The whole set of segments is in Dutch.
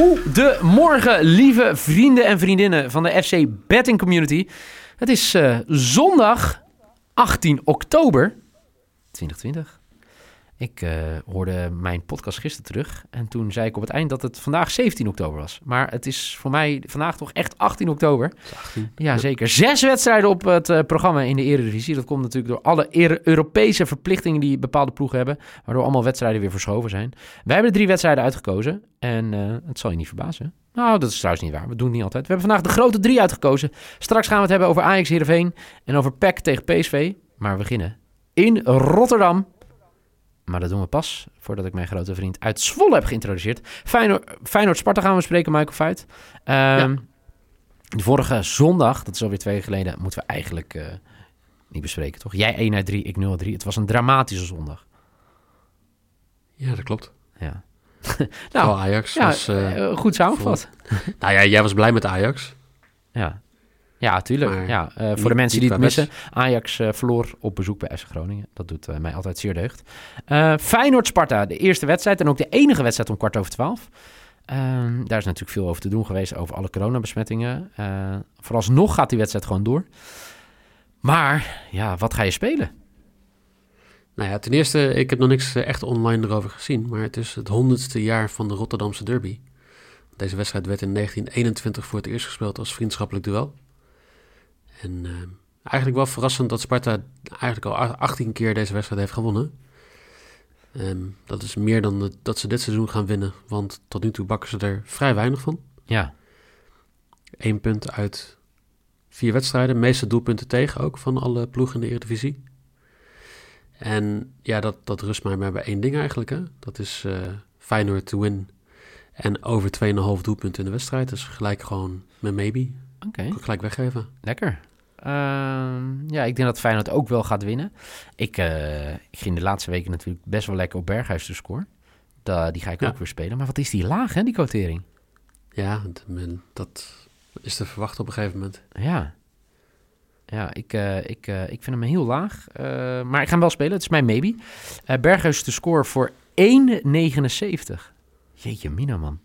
Goedemorgen, lieve vrienden en vriendinnen van de FC Betting Community. Het is eh, zondag 18 oktober 2020. Ik eh, hoorde mijn podcast gisteren terug en toen zei ik op het eind dat het vandaag 17 oktober was. Maar het is voor mij vandaag toch echt 18 oktober. 18. Ja, zeker. Zes wedstrijden op het eh, programma in de Eredivisie. Dat komt natuurlijk door alle Europese verplichtingen die bepaalde ploegen hebben. Waardoor allemaal wedstrijden weer verschoven zijn. Wij hebben er drie wedstrijden uitgekozen. En eh, het zal je niet verbazen. Nou, dat is trouwens niet waar. We doen het niet altijd. We hebben vandaag de grote drie uitgekozen. Straks gaan we het hebben over Ajax Heerenveen. En over PEC tegen PSV. Maar we beginnen in Rotterdam. Maar dat doen we pas voordat ik mijn grote vriend uit Zwolle heb geïntroduceerd. Feyenoord, Feyenoord-Sparta gaan we spreken, Michael Feit. Ehm, De vorige zondag, dat is alweer twee weken geleden, moeten we eigenlijk eh, niet bespreken, toch? Jij 1 uit 3, ik 0 uit 3. Het was een dramatische zondag. Ja, dat klopt. Ja. Nou, nou, Ajax ja, was... eh, eh, goed samengevat. nou ja, jij was blij met Ajax. Ja. Ja, tuurlijk. Maar ja, eh, voor de mensen die het missen. Ajax eh, verloor op bezoek bij FC Groningen. Dat doet eh, mij altijd zeer deugd. Feyenoord-Sparta, de eerste wedstrijd. En ook de enige wedstrijd om kwart over twaalf. Ehm, daar is natuurlijk veel over te doen geweest. Over alle coronabesmettingen. Vooralsnog gaat die wedstrijd gewoon door. Maar, ja, wat ga je spelen? Nou ja, ten eerste, ik heb nog niks echt online erover gezien. Maar het is het honderdste jaar van de Rotterdamse derby. Deze wedstrijd werd in 1921 voor het eerst gespeeld als vriendschappelijk duel. En eh, eigenlijk wel verrassend dat Sparta eigenlijk al a- 18 keer deze wedstrijd heeft gewonnen. Ehm, dat is meer dan dat ze dit seizoen gaan winnen. Want tot nu toe bakken ze er vrij weinig van. Ja, Eén punt uit vier wedstrijden. Meeste doelpunten tegen ook van alle ploegen in de Eredivisie. En ja, dat, dat rust mij maar bij één ding eigenlijk. Hè? Dat is eh Feyenoord to win. En over 2,5 doelpunten in de wedstrijd. Dus gelijk gewoon met maybe. oké. Ik gelijk weggeven. Lekker. Ehm, ja, ik denk dat Feyenoord ook wel gaat winnen. Ik, eh, ik ging de laatste weken natuurlijk best wel lekker op Berghuis te scoren. Da, die ga ik Ja. ook weer spelen. Maar wat is die laag, hè, die quotering? Ja, men- dat is te verwachten op een gegeven moment. Ja. Ja, ik, eh, ik, eh, ik vind hem heel laag. Maar ik ga hem wel spelen. Het is mijn maybe. Berghuis te score voor 1,79. Jeetje mina, man.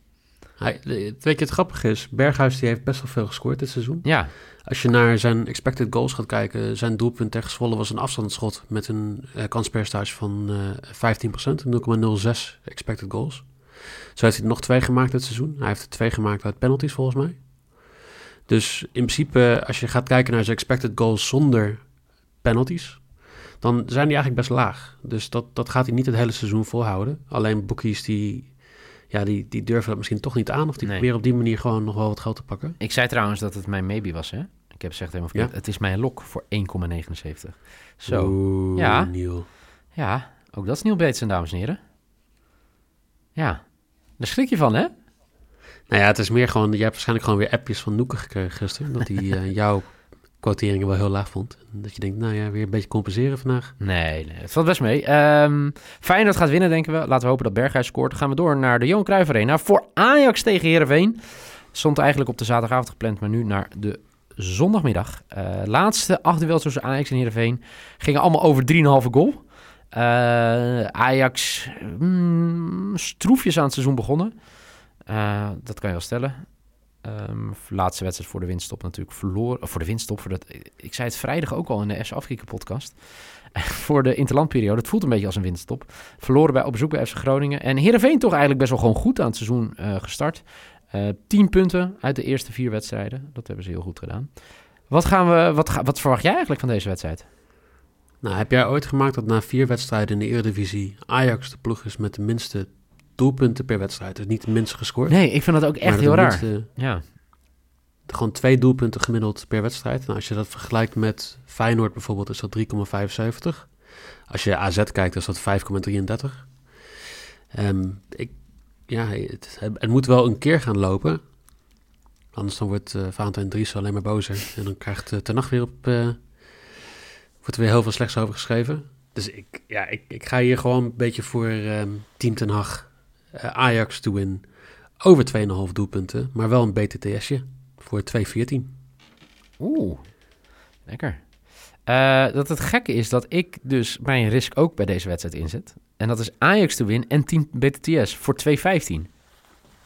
Hij, weet je, het grappige is, Berghuis die heeft best wel veel gescoord dit seizoen. Ja, Als je naar zijn expected goals gaat kijken, zijn doelpunt tegen Zwolle was een afstandsschot met een eh, kanspercentage van eh 15%, 0,06 expected goals. Zo heeft hij er nog twee gemaakt dit seizoen. Hij heeft er twee gemaakt uit penalties volgens mij. Dus in principe, als je gaat kijken naar zijn expected goals zonder penalties, dan zijn die eigenlijk best laag. Dus dat, dat gaat hij niet het hele seizoen volhouden. Alleen bookies die, ja, die, die durven dat misschien toch niet aan, of die Nee. proberen op die manier gewoon nog wel wat geld te pakken. ik zei trouwens dat het mijn maybe was, hè? Ik heb gezegd helemaal verkeerd. Ja. Het is mijn lok voor 1,79. Zo. Oeh, Ja. Niel. Ja, ook dat is Neil Bateson, dames en heren. Ja, daar schrik je van, hè? Nou ja, het is meer gewoon... Jij hebt waarschijnlijk gewoon weer appjes van Noeken gekregen gisteren. Dat hij eh, jouw quoteringen wel heel laag vond. Dat je denkt, nou ja, weer een beetje compenseren vandaag. Nee, het valt best mee. Ehm Feyenoord gaat winnen, denken we. Laten we hopen dat Berghuis scoort. Dan gaan we door naar de Johan Cruijff Arena voor Ajax tegen Heerenveen. Stond eigenlijk op de zaterdagavond gepland, maar nu naar de zondagmiddag. Eh, laatste acht tussen Ajax en Heerenveen gingen allemaal over 3,5 goal. Eh, Ajax mm, stroefjes aan het seizoen begonnen. Eh, dat kan je wel stellen. Ehm, laatste wedstrijd voor de winststop natuurlijk verloren. Voor de winststop. Voor dat, ik zei het vrijdag ook al in de S Afrika podcast. voor de interlandperiode. Het voelt een beetje als een winststop. Verloren bij op bezoek bij FC Groningen. En Heerenveen toch eigenlijk best wel gewoon goed aan het seizoen eh, gestart. Eh 10 punten uit de eerste vier wedstrijden. Dat hebben ze heel goed gedaan. Wat, gaan we, wat, wat verwacht jij eigenlijk van deze wedstrijd? Nou, heb jij ooit gemaakt dat na vier wedstrijden in de Eredivisie... Ajax de ploeg is met de minste doelpunten per wedstrijd? Dus niet de minste gescoord. Nee, ik vind dat ook echt heel raar. minste- Ja, gewoon twee doelpunten gemiddeld per wedstrijd. Nou, als je dat vergelijkt met Feyenoord bijvoorbeeld, is dat 3,75. Als je AZ kijkt, is dat 5,33. Ehm ik, ja, het, het moet wel een keer gaan lopen. Anders dan wordt uh, Valentijn Dries alleen maar bozer. En dan krijgt uh, Ten Nacht weer op... Uh, wordt er weer heel veel slechts over geschreven. Dus ik, ja, ik, ik ga hier gewoon een beetje voor um, Team Ten Hag Ajax to win over 2,5 doelpunten. Maar wel een BTTSje voor 2,14. Oeh, lekker. Uh, dat het gekke is dat ik dus mijn risk ook bij deze wedstrijd inzet. En dat is Ajax te win en Team BTTS voor 2,15.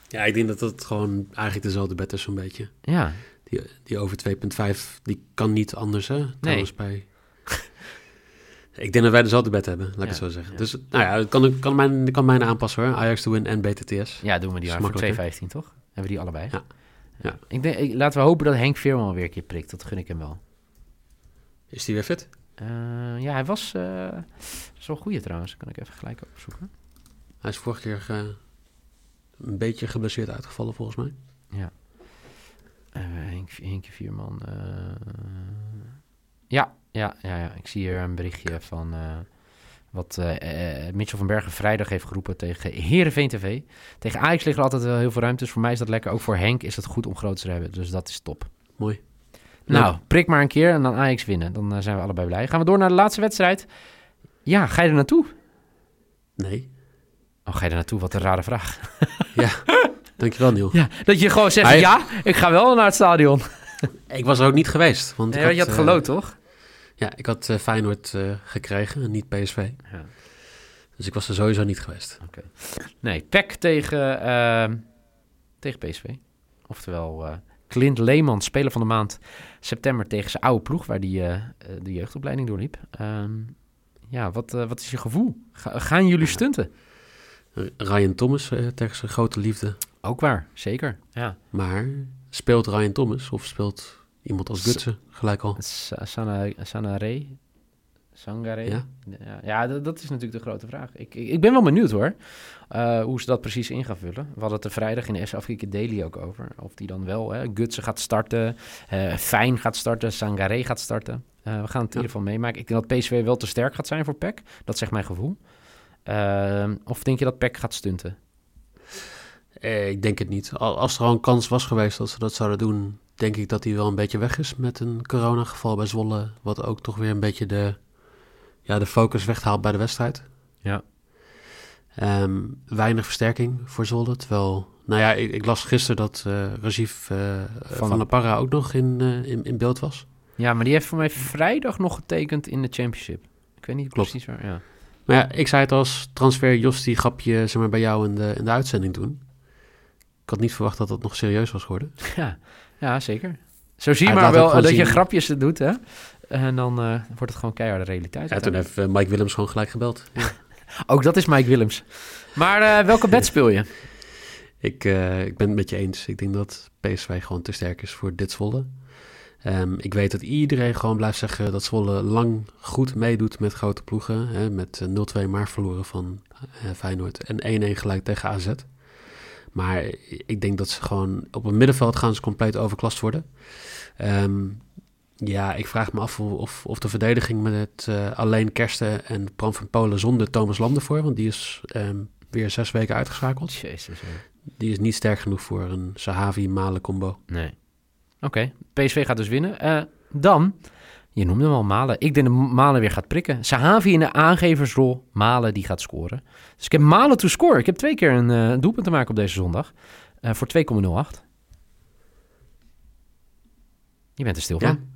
Ja, ik denk dat dat gewoon eigenlijk dezelfde bet is zo'n beetje. Ja. Die, die over 2,5, die kan niet anders hè? Trouwens nee. bij... ik denk dat wij dezelfde bet hebben, laat ik Ja, het zo zeggen. ja. Dus nou ja, ik kan, kan, mijn, kan mijn aanpassen hoor. Ajax to win en BTTS. Ja, doen we die voor 2,15 makkelijker. toch? Hebben we die allebei? Ja. Ja. Ik denk, ik- laten we hopen dat Henk Veerman weer een keer prikt. Dat gun ik hem wel. Is die weer fit? Eh, ja, hij was eh zo'n goeie trouwens. Kan ik even gelijk opzoeken. Hij is vorige keer eh, een beetje geblesseerd uitgevallen volgens mij. Eh Henk, Henkje Vierman. eh, ja, ja, ja, ja, ik zie hier een berichtje van eh, wat eh, Mitchell van Bergen vrijdag heeft geroepen tegen Herenveen TV. Tegen Ajax liggen er altijd wel heel veel ruimte, dus voor mij is dat lekker. Ook voor Henk is dat goed om groot te hebben, dus dat is top. Mooi. Nou, prik maar een keer en dan Ajax winnen. Dan zijn we allebei blij. Gaan we door naar de laatste wedstrijd. Ja, ga je er naartoe? Nee. Oh, ga je er naartoe? Wat een rare vraag. Dankjewel Niel. Ja, dat je gewoon zegt, Hij- ja, ik ga wel naar het stadion. Ik was er ook niet geweest. Want Nee, ik want je had geloot, toch? Ja, ik had eh, Feyenoord eh, gekregen en niet PSV. Ja. Dus ik was er sowieso niet geweest. Nee, PEC tegen, ehm, tegen PSV. Oftewel, eh Clint Leeman, speler van de maand september tegen zijn oude ploeg, waar die eh, de jeugdopleiding doorliep. Ehm, ja, wat, wat is je gevoel? Ga- gaan jullie stunten? Ryan Thomas tegen zijn grote liefde. Ook waar, zeker. Ja. Maar speelt Ryan Thomas of speelt iemand als Gutsen gelijk al? Sa- Sana, Sanare? Sangare? Ja. Ja, ja dat, dat is natuurlijk de grote vraag. Ik, ik, ik ben wel benieuwd hoor, eh, hoe ze dat precies in gaan vullen. We hadden het er vrijdag in de S Afrika Daily ook over. Of die dan wel, hè, Gutsen gaat starten, eh Fijn gaat starten, Sangare gaat starten. Eh, we gaan het in ieder geval meemaken. Ik denk dat PSV wel te sterk gaat zijn voor PEC. Dat zegt mijn gevoel. Ehm, of denk je dat PEC gaat stunten? Eh, ik denk het niet. Al- Als er al een kans was geweest dat ze dat zouden doen, denk ik dat hij wel een beetje weg is met een coronageval bij Zwolle. Wat ook toch weer een beetje de, ja, de focus weghaalt bij de wedstrijd. Ja. Ehm, weinig versterking voor Zwolle. Terwijl, nou ja, ik, ik las gisteren dat eh Rajiv eh, van, de- La Parra ook nog in, eh, in, in beeld was. Ja, maar die heeft voor mij vrijdag nog getekend in de Championship. Ik weet niet Klopt. precies waar, ja. Maar ja, ik zei het als transfer Jos die grapje zeg maar, bij jou in de, in de uitzending doen. Ik had niet verwacht dat dat nog serieus was geworden. Ja, ja zeker. Zo zie je maar wel dat je grapjes doet, hè? En dan eh, wordt het gewoon keiharde realiteit. Ja, toen heeft eh, Mike Willems gewoon gelijk gebeld. Ja. Ook dat is Mike Willems. Maar eh, welke bed speel je? Ik, ik ben het met je eens. Ik denk dat PSV gewoon te sterk is voor dit Zwolle. Ehm, ik weet dat iedereen gewoon blijft zeggen dat Zwolle lang goed meedoet met grote ploegen. Hè, met eh, 0-2 maar verloren van Feyenoord en 1-1 gelijk tegen AZ. Maar ik denk dat ze gewoon op het middenveld gaan ze compleet overklast worden. Ehm, ja, ik vraag me af of, of, de verdediging met het eh, alleen Kersten en Bram van Polen zonder Thomas Lam ervoor, want die is ehm, weer zes weken uitgeschakeld. Jezus. Die is niet sterk genoeg voor een Sahavi-Malen combo. Nee. Oké, PSV gaat dus winnen. Eh, dan, je noemde hem al Malen. Ik denk dat Malen weer gaat prikken. Sahavi in de aangeversrol. Malen die gaat scoren. Dus ik heb Malen to score. Ik heb twee keer een eh, doelpunt te maken op deze zondag. Eh, voor 2,08. Je bent er stil van.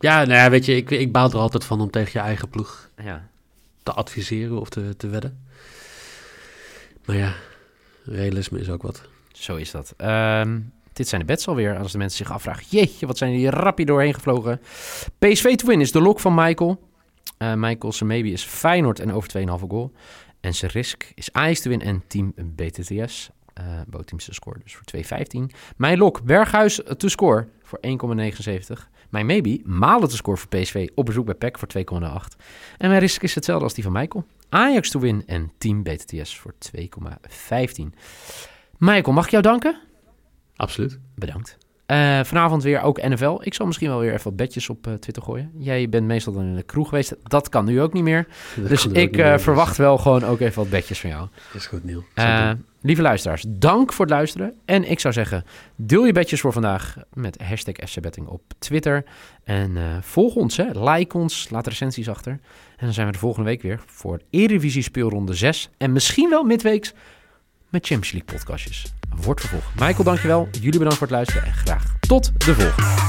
Ja, nou ja, weet je, ik, ik baal er altijd van om tegen je eigen ploeg Ja. te adviseren of te, te wedden. Maar ja, realisme is ook wat. Zo is dat. Ehm, dit zijn de bets alweer. Als de mensen zich afvragen: jeetje, wat zijn die rapje doorheen gevlogen? PSV to win is de lok van Michael. Eh Michael maybe is Feyenoord en over 2,5 goal. En zijn risk is Ajax te win en team BTTS. eh Bootteams te score, dus voor 2,15. Mijn lok, Berghuis te score voor 1,79. Mijn maybe, Malen te score voor PSV op bezoek bij PEC voor 2,08. En mijn risk is hetzelfde als die van Michael. Ajax to win en team BTTS voor 2,15. Michael, mag ik jou danken? Absoluut. Bedankt. Eh, vanavond weer ook NFL. Ik zal misschien wel weer even wat bedjes op eh, Twitter gooien. Jij bent meestal dan in de kroeg geweest. Dat kan nu ook niet meer. Dat dus ik eh, dus- verwacht wel gewoon ook even wat bedjes van jou. Is goed, Neil. Eh, lieve luisteraars, dank voor het luisteren. En ik zou zeggen, deel je bedjes voor vandaag met hashtag FCBetting op Twitter. En volg ons, hè. like ons, laat recensies achter. En dan zijn we de volgende week weer voor Eredivisie speelronde 6. En misschien wel midweeks met Champions League podcastjes. Wordt vervolgd. Michael, dankjewel. Jullie bedankt voor het luisteren en graag tot de volgende.